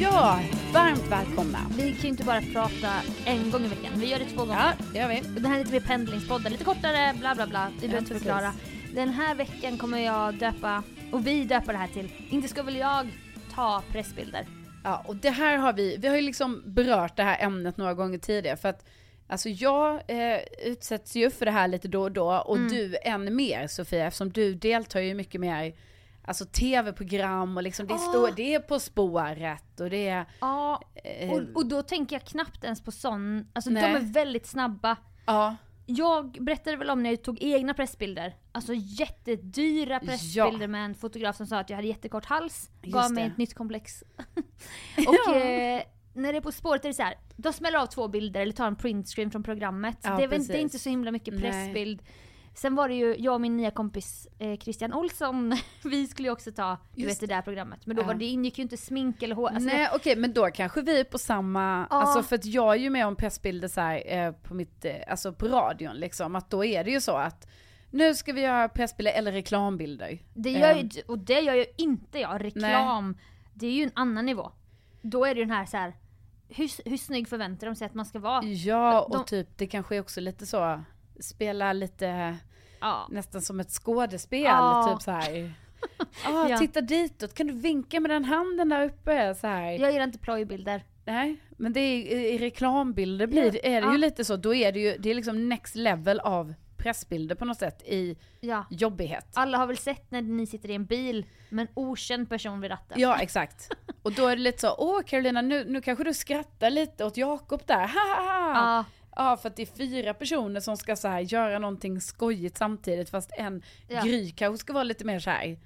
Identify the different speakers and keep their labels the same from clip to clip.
Speaker 1: Ja, varmt välkomna.
Speaker 2: Vi kan ju inte bara prata en gång i veckan, vi gör det två gånger.
Speaker 1: Ja, det gör vi.
Speaker 2: Och Den här är lite mer pendlingspodden, lite kortare, bla bla bla. Vi behöver inte förklara. Den här veckan kommer jag döpa, och vi döper det här till Inte ska väl jag ta pressbilder.
Speaker 1: Ja, och det här har vi, vi har ju liksom berört det här ämnet några gånger tidigare för att Alltså jag eh, utsätts ju för det här lite då och då och
Speaker 2: Mm.
Speaker 1: du än mer Sofia eftersom du deltar ju mycket mer alltså tv-program och liksom det,
Speaker 2: Ah.
Speaker 1: står, det är På spåret och det är...
Speaker 2: Ja,
Speaker 1: Eh,
Speaker 2: och, och då tänker jag knappt ens på sån, alltså
Speaker 1: Nej.
Speaker 2: de är väldigt snabba.
Speaker 1: ja,
Speaker 2: Jag berättade väl om när jag tog egna pressbilder. Alltså jättedyra pressbilder
Speaker 1: Ja.
Speaker 2: med en fotograf som sa att jag hade jättekort hals.
Speaker 1: Just
Speaker 2: gav mig ett nytt komplex. och
Speaker 1: Ja.
Speaker 2: eh, när det är På spåret är det så här. de smäller av två bilder eller tar en printscreen från programmet.
Speaker 1: Ja,
Speaker 2: det, är det är inte så himla mycket
Speaker 1: Nej.
Speaker 2: Sen var det ju jag och min nya kompis eh, Christian Olsson, vi skulle ju också ta du
Speaker 1: Just
Speaker 2: vet, det där programmet. Men då var det ingick ju inte smink eller hår. Alltså,
Speaker 1: Nej okej men då kanske vi är på samma,
Speaker 2: Ja.
Speaker 1: alltså för att jag är ju med om pressbilder så här, eh, på mitt, eh, alltså på radion liksom, att då är det ju så att nu ska vi göra pressbilder eller reklambilder.
Speaker 2: Det gör ju,
Speaker 1: Ehm,
Speaker 2: och det gör ju inte jag. Reklam, det är ju en annan nivå. Då är det ju den här så här. Hur, hur snygg förväntar de sig att man ska vara?
Speaker 1: Ja och
Speaker 2: De-
Speaker 1: typ det kanske är också lite så, spela lite
Speaker 2: Ja.
Speaker 1: nästan som ett skådespel,
Speaker 2: Ja.
Speaker 1: typ så här. Ah,
Speaker 2: Ja.
Speaker 1: Titta ditåt, kan du vinka med den handen där uppe? Så här.
Speaker 2: Jag gillar inte plojbilder.
Speaker 1: Nej, men det är, i reklambilder blir, det- är det
Speaker 2: Ja.
Speaker 1: ju lite så, då är det ju, det är liksom next level av pressbilder på något sätt i
Speaker 2: Ja.
Speaker 1: jobbighet.
Speaker 2: Alla har väl sett när ni sitter i en bil med en okänd person vid ratten?
Speaker 1: Ja, exakt. Och då är det lite så, åh Carolina, nu, nu kanske du skrattar lite åt Jakob där, ha ha ha!
Speaker 2: Ja.
Speaker 1: För att det är fyra personer som ska så här göra någonting skojigt samtidigt, fast en
Speaker 2: Ja.
Speaker 1: Gry kanske ska vara lite mer så här.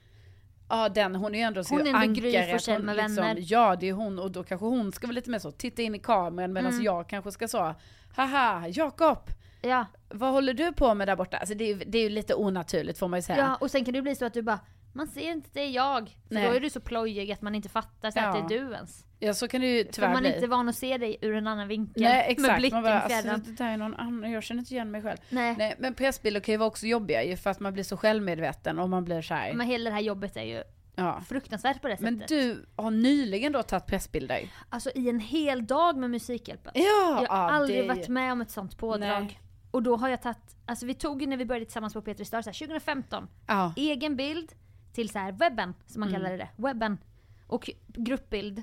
Speaker 1: Ja, den, hon är ju ändå så
Speaker 2: Hon är ändå Gry Forssell med
Speaker 1: liksom,
Speaker 2: vänner.
Speaker 1: Ja, det är hon, och då kanske hon ska vara lite mer så, titta in i kameran, medan
Speaker 2: Mm.
Speaker 1: jag kanske ska så, haha, Jakob,
Speaker 2: Ja.
Speaker 1: vad håller du på med där borta? Alltså det är, ju- det är ju lite onaturligt får man ju säga.
Speaker 2: ja, och sen kan det bli så att du bara man ser inte att det är jag. För
Speaker 1: Nej.
Speaker 2: då är du så plojig att man inte fattar så att
Speaker 1: Ja.
Speaker 2: det är du ens.
Speaker 1: Ja, så kan det ju
Speaker 2: För
Speaker 1: tyvärr
Speaker 2: man
Speaker 1: bli.
Speaker 2: är inte van att se dig ur en annan vinkel.
Speaker 1: Nej
Speaker 2: Med
Speaker 1: exakt,
Speaker 2: blicken
Speaker 1: man bara, alltså, det där är någon annan, jag känner inte igen mig själv.
Speaker 2: Nej.
Speaker 1: Nej men pressbilder kan ju vara också jobbiga ju för att man blir så självmedveten och man blir så här.
Speaker 2: Men hela det här jobbet är ju
Speaker 1: ja.
Speaker 2: fruktansvärt på det
Speaker 1: Men
Speaker 2: sättet.
Speaker 1: du har nyligen då tagit pressbilder?
Speaker 2: Alltså i en hel dag med Musikhjälpen.
Speaker 1: Ja!
Speaker 2: Jag har
Speaker 1: ja,
Speaker 2: aldrig
Speaker 1: det-
Speaker 2: varit med om ett sånt pådrag.
Speaker 1: Nej.
Speaker 2: Och då har jag tagit, alltså vi tog ju när vi började tillsammans på Petri här, 2015,
Speaker 1: Ja.
Speaker 2: egen bild till så här webben, som man
Speaker 1: Mm.
Speaker 2: det, webben. Och gruppbild.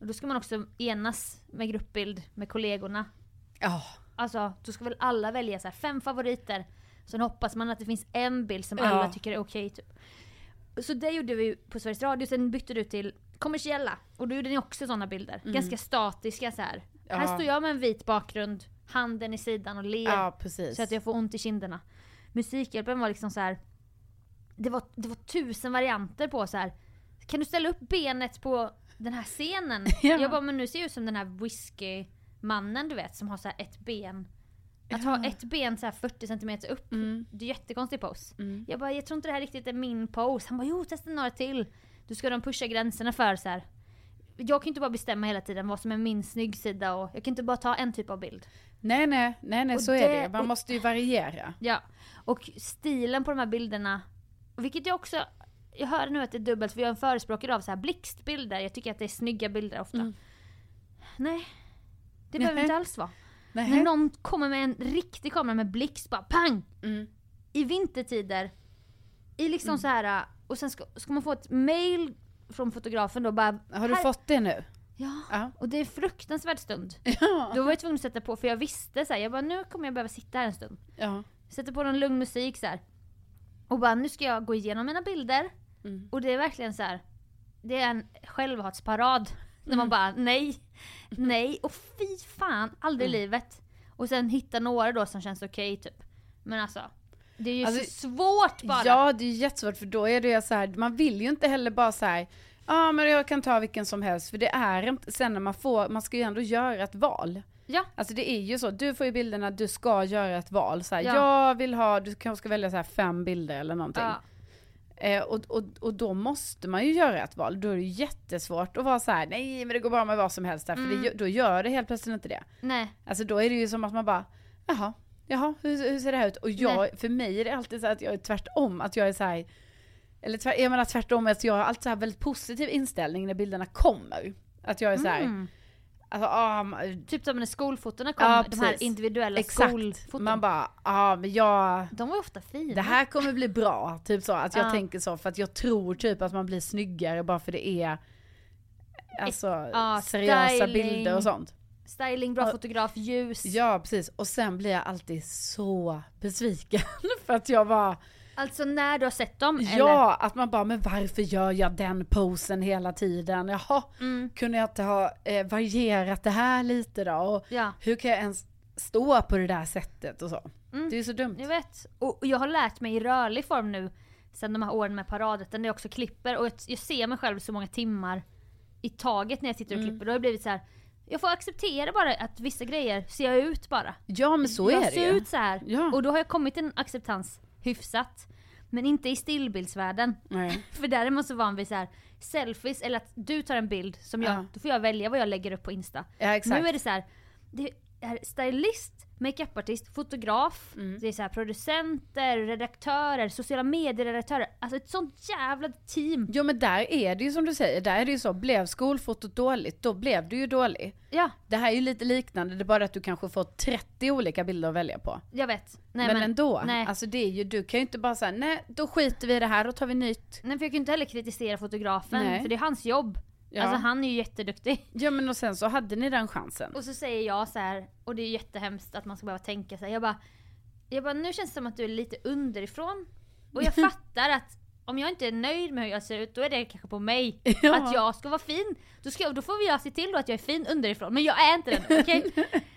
Speaker 2: Och då ska man också enas med gruppbild med kollegorna.
Speaker 1: Ja.
Speaker 2: Alltså, då ska väl alla välja så här, fem favoriter. Sen hoppas man att det finns en bild som alla tycker är okej typ. Så det gjorde vi på Sveriges Radio, sen bytte du till kommersiella. Och då gjorde ni också sådana bilder. Ganska statiska så här.
Speaker 1: Mm. Ja.
Speaker 2: Här står jag med en vit bakgrund, handen i sidan och ler.
Speaker 1: ja.
Speaker 2: Så att jag får ont i kinderna. Musikhjälpen var liksom så här. Det var, det var tusen varianter på så här. Kan du ställa upp benet på den här scenen.
Speaker 1: Ja.
Speaker 2: Jag bara, men nu ser jag ut som den här whiskymannen du vet som har så här ett ben. Att ha ett ben så här 40 cm upp, det är jättekonstig pose. Jag bara, jag tror inte det här riktigt är min pose. Han bara, jo testa några till. Då ska de pusha gränserna för så här. Jag kan inte bara bestämma hela tiden vad som är min snyggsida och jag kan inte bara ta en typ av bild.
Speaker 1: Nej nej, nej nej
Speaker 2: Och
Speaker 1: så är
Speaker 2: det-
Speaker 1: det. Man måste ju variera.
Speaker 2: Ja, och stilen på de här bilderna, vilket jag också, jag hör nu att det är dubbelt för jag är en förespråkare av så här blixtbilder, jag tycker att det är snygga bilder ofta. Nej, det behöver inte alls vara.
Speaker 1: Nej.
Speaker 2: När någon kommer med en riktig kamera med blixt, bara pang!
Speaker 1: Mm.
Speaker 2: I vintertider, i liksom så här och sen ska, ska man få ett mail från fotografen då bara
Speaker 1: Har du
Speaker 2: här-
Speaker 1: fått det nu?
Speaker 2: Ja,
Speaker 1: Ja.
Speaker 2: och det är en fruktansvärd stund.
Speaker 1: Ja.
Speaker 2: Då var jag tvungen att sätta på, för jag visste så här, jag bara nu kommer jag behöva sitta här en stund.
Speaker 1: ja.
Speaker 2: Sätter på någon lugn musik så här. Och bara nu ska jag gå igenom mina bilder.
Speaker 1: Mm.
Speaker 2: Och det är verkligen så här. Det är en självhatsparad. När
Speaker 1: Mm.
Speaker 2: man bara nej, nej och fy fan, aldrig i
Speaker 1: Mm.
Speaker 2: livet. Och sen hitta några då som känns okej typ. Men alltså. Det är ju
Speaker 1: Alltså,
Speaker 2: så svårt bara.
Speaker 1: Ja det är jättesvårt för då är det så här, man vill ju inte heller bara så här, ja men jag kan ta vilken som helst för det är inte, sen när man får, man ska ju ändå göra ett val.
Speaker 2: Ja.
Speaker 1: Alltså det är ju så, du får ju bilderna, du ska göra ett val. Så här,
Speaker 2: Ja.
Speaker 1: Jag vill ha, du kanske ska välja så här fem bilder eller någonting.
Speaker 2: Ja.
Speaker 1: Eh, och, och, och då måste man ju göra ett val. Då är det jättesvårt att vara så här, nej men det går bra med vad som helst där, för
Speaker 2: Mm.
Speaker 1: det, då gör det helt plötsligt inte det.
Speaker 2: Nej.
Speaker 1: Alltså då är det ju som att man bara, jaha, jaha, hur, hur ser det här ut? Och jag, för mig är det alltid så att jag är tvärtom, att jag är så här, eller tvär, jag menar tvärtom, att jag har alltid så här väldigt positiv inställning när bilderna kommer. Att jag är så här,
Speaker 2: Mm.
Speaker 1: Alltså, ah,
Speaker 2: Typ som när skolfotona kom,
Speaker 1: Ja,
Speaker 2: de här individuella
Speaker 1: exakt.
Speaker 2: skolfoton.
Speaker 1: Man bara, ja ah, men jag,
Speaker 2: de var ofta fina.
Speaker 1: det här kommer bli bra. Typ så, att jag
Speaker 2: Ja.
Speaker 1: tänker så, för att jag tror typ att man blir snyggare bara för det är Alltså seriösa
Speaker 2: styling.
Speaker 1: bilder och sånt.
Speaker 2: Styling, bra fotograf, ljus.
Speaker 1: Ja precis, och sen blir jag alltid så besviken för att jag var
Speaker 2: Alltså när du har sett dem? eller?
Speaker 1: Ja, att man bara, men varför gör jag den posen hela tiden? Jaha,
Speaker 2: Mm.
Speaker 1: kunde jag inte ha eh, varierat det här lite då? Och
Speaker 2: Ja.
Speaker 1: hur kan jag ens stå på det där sättet och så?
Speaker 2: Mm.
Speaker 1: Det är ju så dumt.
Speaker 2: Jag vet. Och jag har lärt mig i rörlig form nu, sen de här åren med paradrätten, där jag också klipper. Och jag, jag ser mig själv så många timmar i taget när jag sitter och
Speaker 1: Mm.
Speaker 2: klipper. Då har det blivit så här. jag får acceptera bara att vissa grejer ser jag ut bara.
Speaker 1: Ja men så
Speaker 2: jag
Speaker 1: är det
Speaker 2: ser
Speaker 1: ju.
Speaker 2: ut så här.
Speaker 1: Ja.
Speaker 2: Och då har jag kommit till en acceptans hyfsat. Men inte i stillbildsvärlden.
Speaker 1: Nej.
Speaker 2: För där är man så van vid så här selfies, eller att du tar en bild som jag,
Speaker 1: Ja.
Speaker 2: då får jag välja vad jag lägger upp på Insta.
Speaker 1: Ja.
Speaker 2: Nu är det så här, det är stylist, makeupartist, fotograf,
Speaker 1: Mm.
Speaker 2: det är så här producenter, redaktörer, sociala medieredaktörer. Alltså ett sånt jävla team.
Speaker 1: Jo men där är det ju som du säger, där är det ju så, blev skolfotot dåligt, då blev du ju dålig.
Speaker 2: Ja,
Speaker 1: Det här är ju lite liknande, det är bara att du kanske får 30 olika bilder att välja på.
Speaker 2: jag vet. Nej,
Speaker 1: men, ändå,
Speaker 2: Nej.
Speaker 1: alltså det är ju, du kan ju inte bara säga nej då skiter vi i det här, då tar vi nytt.
Speaker 2: nej, för jag kan ju inte heller kritisera fotografen,
Speaker 1: Nej.
Speaker 2: för det är hans jobb.
Speaker 1: Ja.
Speaker 2: Alltså han är ju jätteduktig.
Speaker 1: Ja men och sen så hade ni den chansen.
Speaker 2: Och så säger jag så här, och det är jättehemskt att man ska behöva tänka så här. Jag bara, jag bara, nu känns det som att du är lite underifrån. Och jag fattar att om jag inte är nöjd med hur jag ser ut, då är det kanske på mig.
Speaker 1: Ja.
Speaker 2: Att jag ska vara fin. Då, ska, då får jag se till att jag är fin underifrån. Men jag är inte det okej?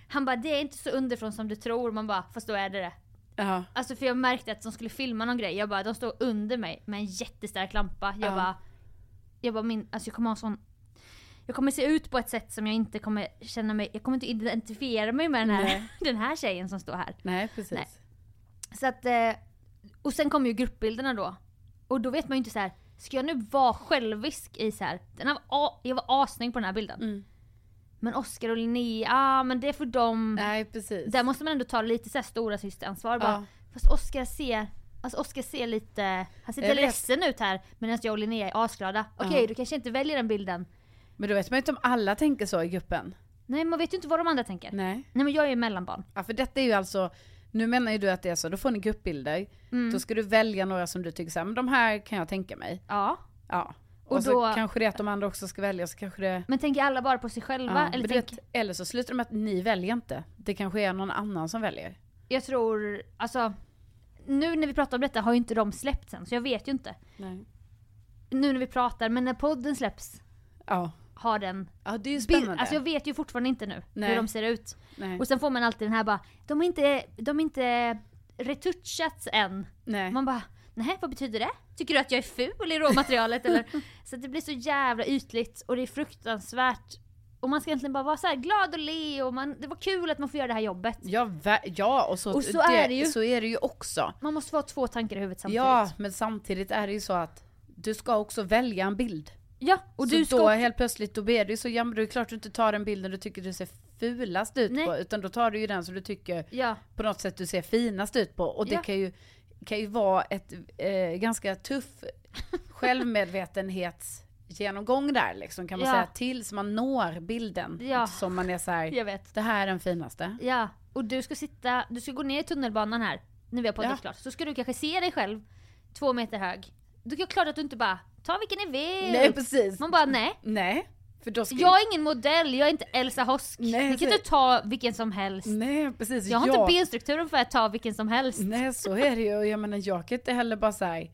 Speaker 2: Han bara, det är inte så underifrån som du tror. Man bara, fast då är det det.
Speaker 1: Ja.
Speaker 2: Alltså för jag märkte att de skulle filma någon grej. Jag bara, de står under mig med en jättestark lampa. Jag
Speaker 1: Ja.
Speaker 2: bara, jag bara min, alltså jag kommer ha sån jag kommer se ut på ett sätt som jag inte kommer känna mig, jag kommer inte identifiera mig med den här,
Speaker 1: Nej.
Speaker 2: den här tjejen som står här.
Speaker 1: Nej precis.
Speaker 2: Nej. Så att, eh, och sen kommer ju gruppbilderna då. Och då vet man ju inte så här. ska jag nu vara självisk i så här. Den här var, jag var assnygg på den här bilden.
Speaker 1: Mm.
Speaker 2: Men Oscar och Linnea, ah, men det är för dem.
Speaker 1: Nej precis.
Speaker 2: Där måste man ändå ta lite så här stora systeransvar
Speaker 1: Ja.
Speaker 2: bara. Fast Oscar ser, alltså Oscar ser lite, han ser lite ledsen ut här medan jag och Linnea är asglada. Okej,
Speaker 1: Ja.
Speaker 2: du kanske inte väljer den bilden.
Speaker 1: Men då vet man ju inte om alla tänker så i gruppen.
Speaker 2: Nej man vet ju inte vad de andra tänker. Nej,
Speaker 1: Nej.
Speaker 2: men jag är ju mellanbarn.
Speaker 1: Ja för detta är ju alltså, nu menar ju du att det är så, då får ni gruppbilder.
Speaker 2: Mm.
Speaker 1: Då ska du välja några som du tycker så här, men de här kan jag tänka mig.
Speaker 2: Ja.
Speaker 1: Ja. Och,
Speaker 2: Och
Speaker 1: så
Speaker 2: då-
Speaker 1: kanske det är att de andra också ska välja, så kanske det...
Speaker 2: Men tänker alla bara på sig själva?
Speaker 1: Ja,
Speaker 2: eller tänk,
Speaker 1: vet, eller så slutar de med att ni väljer inte. Det kanske är någon annan som väljer.
Speaker 2: jag tror, alltså nu när vi pratar om detta har ju inte de släppts än så jag vet ju inte.
Speaker 1: Nej.
Speaker 2: Nu när vi pratar, men när podden släpps
Speaker 1: Ja.
Speaker 2: Har den
Speaker 1: Ja det är ju
Speaker 2: bild,
Speaker 1: spännande.
Speaker 2: alltså jag vet ju fortfarande inte nu
Speaker 1: Nej.
Speaker 2: hur de ser ut.
Speaker 1: Nej.
Speaker 2: Och sen får man alltid den här bara, de har inte, de har inte retouchats än.
Speaker 1: Nej.
Speaker 2: Man bara, nej vad betyder det? Tycker du att jag är ful i råmaterialet eller? Så det blir så jävla ytligt och det är fruktansvärt. Och man ska egentligen bara vara så här glad och le och man, det var kul att man får göra det här jobbet.
Speaker 1: Ja, ja och, så,
Speaker 2: Och så är det ju.
Speaker 1: så är det ju också.
Speaker 2: Man måste ha två tankar i huvudet samtidigt.
Speaker 1: Ja, men samtidigt är det ju så att du ska också välja en bild.
Speaker 2: Ja och
Speaker 1: så
Speaker 2: du ska...
Speaker 1: då helt plötsligt, då blir det ju så, ja men det är klart du inte tar den bilden du tycker du ser fulast ut
Speaker 2: Nej.
Speaker 1: på, utan då tar du ju den som du tycker
Speaker 2: Ja,
Speaker 1: på något sätt du ser finast ut på. Och det
Speaker 2: Ja.
Speaker 1: kan ju, kan ju vara ett eh, ganska tuff självmedvetenhetsgenomgång där liksom kan man
Speaker 2: Ja.
Speaker 1: säga, tills man når bilden
Speaker 2: Ja.
Speaker 1: som man är så här, det här är den finaste.
Speaker 2: Ja, och du ska sitta, du ska gå ner i tunnelbanan här, när vi har poddat
Speaker 1: Ja.
Speaker 2: klart. Så ska du kanske se dig själv två meter hög. Då är det klart att du inte bara, ta vilken ni vill.
Speaker 1: Nej precis.
Speaker 2: Man bara, nej.
Speaker 1: Nej, för då ska
Speaker 2: Jag är ingen modell, jag är inte Elsa Hosk.
Speaker 1: Nej,
Speaker 2: Ni kan
Speaker 1: så-
Speaker 2: inte ta vilken som helst.
Speaker 1: Nej precis.
Speaker 2: Jag har
Speaker 1: ja.
Speaker 2: inte benstrukturen för att ta vilken som helst.
Speaker 1: Nej så är det ju jag menar jag kan inte heller bara säga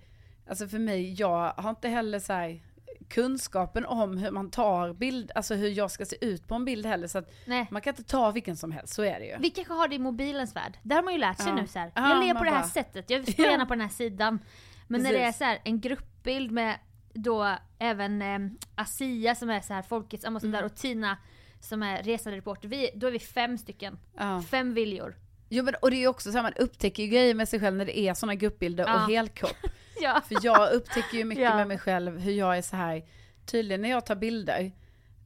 Speaker 1: alltså för mig, jag har inte heller så här kunskapen om hur man tar bild, alltså hur jag ska se ut på en bild heller så att
Speaker 2: Nej.
Speaker 1: man kan inte ta vilken som helst, så är det ju.
Speaker 2: Vi kanske har det i mobilens värld. Där har man ju lärt sig
Speaker 1: Ja.
Speaker 2: nu så här.
Speaker 1: Ja,
Speaker 2: Jag ler
Speaker 1: man
Speaker 2: på det här
Speaker 1: bara-
Speaker 2: sättet, jag står
Speaker 1: Ja.
Speaker 2: gärna på den här sidan. Men när det är
Speaker 1: Precis.
Speaker 2: så här, en gruppbild med då även eh, Asia som är så här folkets ambassadör
Speaker 1: Mm.
Speaker 2: och Tina som är resande reporter. Vi, då är vi fem stycken.
Speaker 1: Ja.
Speaker 2: Fem viljor.
Speaker 1: Jo men och det är ju också så här, man upptäcker ju grejer med sig själv när det är sådana gruppbilder
Speaker 2: Ja.
Speaker 1: och helkropp.
Speaker 2: Ja.
Speaker 1: För jag upptäcker ju mycket
Speaker 2: Ja.
Speaker 1: med mig själv hur jag är så här. tydligen när jag tar bilder,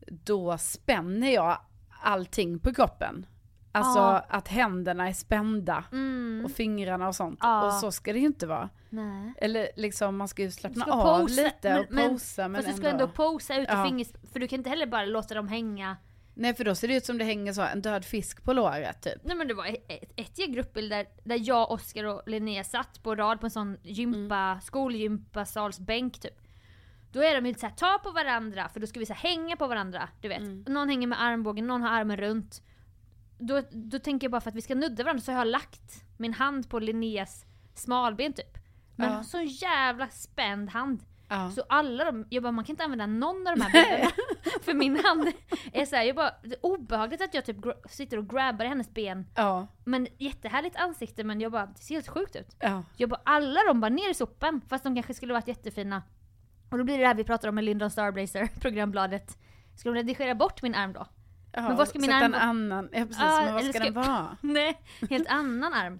Speaker 1: då spänner jag allting på kroppen. Alltså
Speaker 2: Ja.
Speaker 1: att händerna är spända
Speaker 2: Mm.
Speaker 1: och fingrarna och sånt.
Speaker 2: Ja.
Speaker 1: Och så ska det ju inte vara.
Speaker 2: Nej.
Speaker 1: Eller liksom man ska ju slappna
Speaker 2: ska
Speaker 1: av
Speaker 2: posa,
Speaker 1: lite och
Speaker 2: men-
Speaker 1: posa men,
Speaker 2: Fast du
Speaker 1: ändå.
Speaker 2: ska ändå posa ut
Speaker 1: Ja.
Speaker 2: fingers... För du kan inte heller bara låta dem hänga.
Speaker 1: Nej för då ser det ut som det hänger så, en död fisk på låret typ.
Speaker 2: Nej men det var ett, ett, gäng gruppbilder där jag, Oskar och Linnea satt på rad på en sån gympa,
Speaker 1: Mm.
Speaker 2: skolgympasalsbänk typ. Då är de ju såhär, ta på varandra, för då ska vi så hänga på varandra. Du vet.
Speaker 1: Mm.
Speaker 2: Någon hänger med armbågen, någon har armen runt. Då, då tänker jag bara för att vi ska nudda varandra så har jag lagt min hand på Linneas smalben typ. Men
Speaker 1: Ja.
Speaker 2: så jävla spänd hand.
Speaker 1: Ja.
Speaker 2: Så alla de, jag bara man kan inte använda någon av de här bilderna. för min hand är såhär, jag bara, det är obehagligt att jag typ sitter och grabbar i hennes ben.
Speaker 1: Ja.
Speaker 2: Men jättehärligt ansikte men jag bara, det ser helt sjukt ut.
Speaker 1: Ja.
Speaker 2: Jag bara, alla de bara ner i sopen. Fast de kanske skulle varit jättefina. Och då blir det det här vi pratar om med Lyndon Starblazer, programbladet. Ska de redigera bort min arm då?
Speaker 1: Ja,
Speaker 2: Men vad ska min arm
Speaker 1: en annan, ja precis,
Speaker 2: Ja,
Speaker 1: men vad ska
Speaker 2: ska-
Speaker 1: den vara?
Speaker 2: Nej, helt annan arm.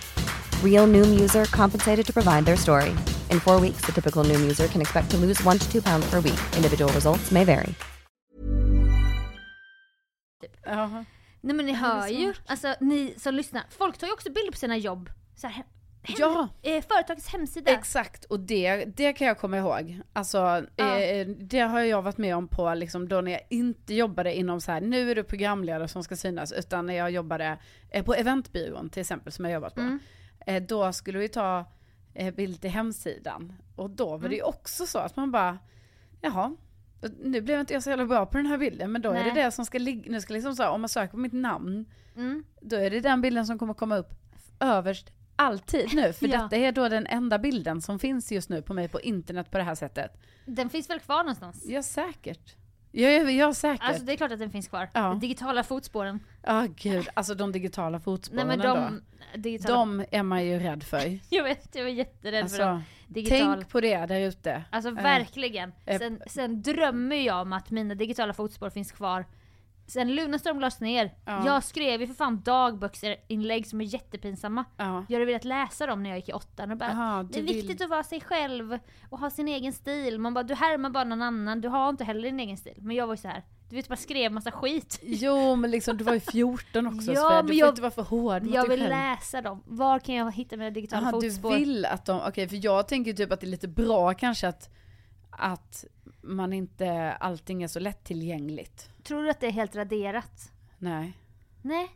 Speaker 3: Real Noom user compensated to provide their story. In four weeks, the typical Noom user can expect to lose one to two pounds per week. Individual results may vary.
Speaker 1: Jaha.
Speaker 2: Nej men ni hör ju, alltså ni som lyssnar, folk tar ju också bilder på sina jobb. Så här,
Speaker 1: Ja,
Speaker 2: Eh, företagets hemsida.
Speaker 1: exakt. Och det, det kan jag komma ihåg. Alltså,
Speaker 2: Ja.
Speaker 1: eh, det har jag varit med om på liksom då när jag inte jobbade inom så här, nu är du programledare som ska synas, utan när jag jobbade eh, på eventbyrån till exempel, som jag jobbat på.
Speaker 2: Mm.
Speaker 1: Eh, då skulle vi ta eh, bild till hemsidan. Och då var
Speaker 2: Mm.
Speaker 1: det ju också så att man bara, jaha, nu blev inte jag så jävla bra på den här bilden, men då är
Speaker 2: Nej.
Speaker 1: det det som ska ligga, nu ska liksom så här, om man söker på mitt namn,
Speaker 2: Mm.
Speaker 1: då är det den bilden som kommer komma upp överst alltid nu. För
Speaker 2: Ja.
Speaker 1: detta är då den enda bilden som finns just nu på mig på internet på det här sättet.
Speaker 2: Den finns väl kvar någonstans?
Speaker 1: Ja, säkert. Ja, ja, ja säkert.
Speaker 2: Alltså det är klart att den finns kvar.
Speaker 1: Ja.
Speaker 2: Digitala fotspåren.
Speaker 1: Ja, gud. Alltså de digitala
Speaker 2: Nej
Speaker 1: fotspåren
Speaker 2: men
Speaker 1: då.
Speaker 2: de... Digitala...
Speaker 1: De är man ju rädd för.
Speaker 2: Jag vet, jag var jätterädd för dem.
Speaker 1: Alltså,
Speaker 2: Digital...
Speaker 1: tänk på det där ute.
Speaker 2: Alltså verkligen.
Speaker 1: eh,
Speaker 2: Sen, sen drömmer jag om att mina digitala fotspår finns kvar. Sen Lunarstorm lades ner.
Speaker 1: Ja.
Speaker 2: Jag skrev ju för fan dagboksinlägg som är jättepinsamma.
Speaker 1: Ja.
Speaker 2: Jag hade velat läsa dem när jag gick i åttan och bara
Speaker 1: Aha,
Speaker 2: Det är
Speaker 1: du vill-
Speaker 2: viktigt att vara sig själv och ha sin egen stil. Man bara du härmar bara någon annan, du har inte heller din egen stil. Men jag var ju så här. du vet bara skrev massa skit.
Speaker 1: Jo, men liksom du var ju 14 också
Speaker 2: Ja, men
Speaker 1: Du får
Speaker 2: jag-
Speaker 1: inte vara för hård mot
Speaker 2: Jag vill
Speaker 1: själv.
Speaker 2: läsa dem. Var kan jag hitta mina digitala
Speaker 1: Jaha, du
Speaker 2: fotspår?
Speaker 1: vill att de, okej för jag tänker typ att det är lite bra kanske att, att man inte, allting är så lättillgängligt.
Speaker 2: Tror du att det är helt raderat?
Speaker 1: Nej.
Speaker 2: Nej.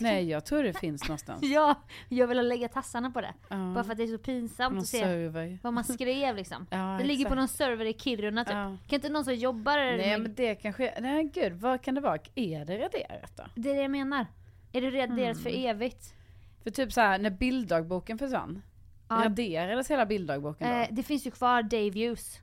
Speaker 1: Nej, jag tror det finns någonstans.
Speaker 2: Ja, jag vill lägga tassarna på det.
Speaker 1: Ja.
Speaker 2: Bara för att det är så pinsamt
Speaker 1: Någon
Speaker 2: att se
Speaker 1: server.
Speaker 2: vad man skrev liksom.
Speaker 1: Ja,
Speaker 2: det ligger på
Speaker 1: exakt.
Speaker 2: någon server i Kiruna typ.
Speaker 1: Ja.
Speaker 2: Kan inte någon som jobbar
Speaker 1: Nej
Speaker 2: med...
Speaker 1: men det kanske, nej gud vad kan det vara? Är det raderat då?
Speaker 2: Det är det jag menar. Är det raderat för
Speaker 1: Mm.
Speaker 2: evigt?
Speaker 1: För typ så här när bilddagboken försvann,
Speaker 2: Ja.
Speaker 1: raderades hela bilddagboken då?
Speaker 2: Eh, det finns ju kvar day views.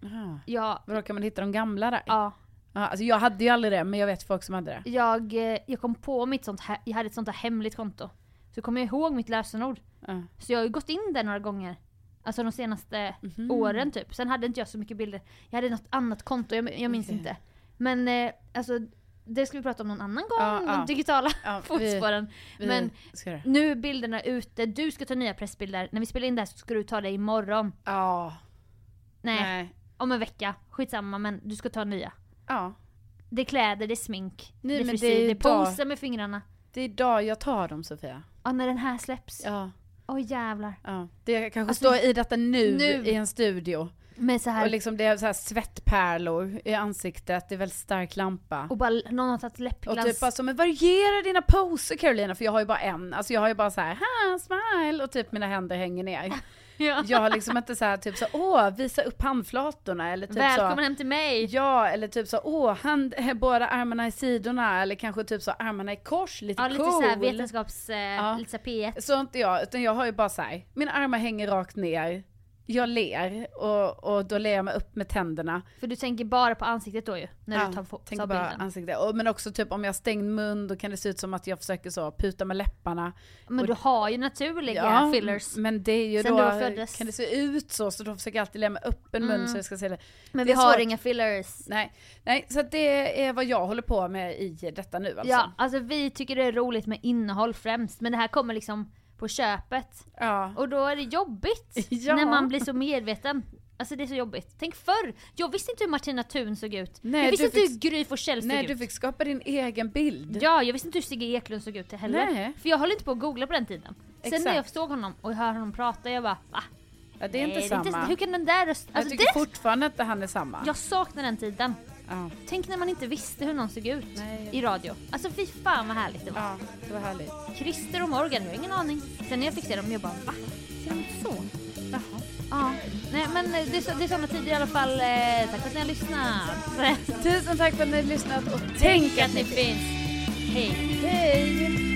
Speaker 1: Jaha.
Speaker 2: Ja,
Speaker 1: Vadå kan man hitta de gamla där?
Speaker 2: ja.
Speaker 1: Ja, alltså jag hade ju aldrig det men jag vet folk som hade det.
Speaker 2: Jag, eh, jag kom på mitt sånt jag hade ett sånt här hemligt konto. Så kom jag ihåg mitt lösenord.
Speaker 1: Ja.
Speaker 2: Så jag har ju gått in där några gånger. Alltså de senaste
Speaker 1: Mhm.
Speaker 2: åren typ. Sen hade inte jag så mycket bilder. Jag hade något annat konto, jag, jag minns
Speaker 1: Okej.
Speaker 2: inte. Men eh, alltså, det ska vi prata om någon annan gång,
Speaker 1: Ja,
Speaker 2: de
Speaker 1: ja.
Speaker 2: digitala
Speaker 1: Ja,
Speaker 2: fotspåren.
Speaker 1: vi
Speaker 2: Men nu är bilderna ute, du ska ta nya pressbilder. När vi spelar in det här så ska du ta det imorgon.
Speaker 1: Ja.
Speaker 2: Nej,
Speaker 1: Nej.
Speaker 2: Om en vecka. Skitsamma men du ska ta nya.
Speaker 1: Ja.
Speaker 2: Det är kläder, det är smink,
Speaker 1: Nej,
Speaker 2: det är frisyr,
Speaker 1: det är
Speaker 2: det poser med fingrarna.
Speaker 1: Det är idag jag tar dem Sofia.
Speaker 2: Ja, när den här släpps.
Speaker 1: Ja.
Speaker 2: Åh jävlar.
Speaker 1: ja. Det kanske
Speaker 2: Alltså,
Speaker 1: står i detta nu,
Speaker 2: nu.
Speaker 1: i en studio.
Speaker 2: Med så här,
Speaker 1: Och liksom det är så här svettpärlor i ansiktet, det är väldigt stark lampa.
Speaker 2: och bara någon har tagit
Speaker 1: Och
Speaker 2: läppglans.
Speaker 1: typ bara så, men variera dina poser Carolina, för jag har ju bara en. Alltså jag har ju bara så här, ha, smile, och typ mina händer hänger ner.
Speaker 2: ja.
Speaker 1: Jag har liksom inte så här typ så, åh, visa upp handflatorna eller typ
Speaker 2: Välkommen
Speaker 1: så.
Speaker 2: hem till mig!
Speaker 1: Ja, eller typ så, åh, hand, båda armarna i sidorna, eller kanske typ så armarna i kors, lite
Speaker 2: Ja, lite
Speaker 1: cool.
Speaker 2: såhär vetenskaps... Eh,
Speaker 1: Ja.
Speaker 2: Lite så här P1.
Speaker 1: Så har inte jag, utan jag har ju bara så här, mina armar hänger rakt ner, jag ler och, och då ler jag mig upp med tänderna.
Speaker 2: För du tänker bara på ansiktet då ju, när
Speaker 1: Ja,
Speaker 2: du tar, tar
Speaker 1: bara
Speaker 2: bilden.
Speaker 1: ansikte. Och, men också typ om jag har stängd mun då kan det se ut som att jag försöker så puta med läpparna.
Speaker 2: Men
Speaker 1: och-
Speaker 2: du har ju naturliga
Speaker 1: Ja,
Speaker 2: fillers.
Speaker 1: men det är ju
Speaker 2: Sen
Speaker 1: då,
Speaker 2: föddes.
Speaker 1: kan det se ut så, så då försöker jag alltid lämna upp en mun
Speaker 2: Mm.
Speaker 1: så jag ska se det.
Speaker 2: Men
Speaker 1: det
Speaker 2: vi har inga fillers.
Speaker 1: Nej, nej, så det är vad jag håller på med i detta nu alltså.
Speaker 2: Ja, alltså vi tycker det är roligt med innehåll främst, men det här kommer liksom på köpet.
Speaker 1: Ja.
Speaker 2: Och då är det jobbigt
Speaker 1: Ja.
Speaker 2: när man blir så medveten. Alltså det är så jobbigt. Tänk förr! Jag visste inte hur Martina Thun såg ut.
Speaker 1: Nej,
Speaker 2: jag visste inte
Speaker 1: fick-
Speaker 2: hur Gry Forssell såg
Speaker 1: Nej,
Speaker 2: ut.
Speaker 1: du fick skapa din egen bild.
Speaker 2: Ja, jag visste inte hur Sigge Eklund såg ut heller.
Speaker 1: Nej.
Speaker 2: För jag höll inte på att googla på den tiden. Sen när
Speaker 1: Exakt.
Speaker 2: jag såg honom och hörde honom prata, jag bara va?
Speaker 1: Ja, det är
Speaker 2: Nej,
Speaker 1: inte samma.
Speaker 2: hur kan den där rösten...
Speaker 1: jag
Speaker 2: Alltså
Speaker 1: tycker
Speaker 2: det...
Speaker 1: fortfarande att han är samma.
Speaker 2: Jag saknar den tiden.
Speaker 1: Ja.
Speaker 2: Tänk när man inte visste hur någon såg ut
Speaker 1: Nej.
Speaker 2: i radio. Alltså fy fan vad härligt det var.
Speaker 1: ja, det var härligt.
Speaker 2: Christer och Morgan, jag har ingen aning. Sen när jag fick se dem, jag bara va? Ser de ut så?
Speaker 1: Jaha.
Speaker 2: Ja. Nej men det är, det är sådana tider i alla fall. Eh, tack för att ni har lyssnat.
Speaker 1: Tusen tack för att ni har lyssnat och
Speaker 2: Tänk att ni finns. Hej.
Speaker 1: Hej!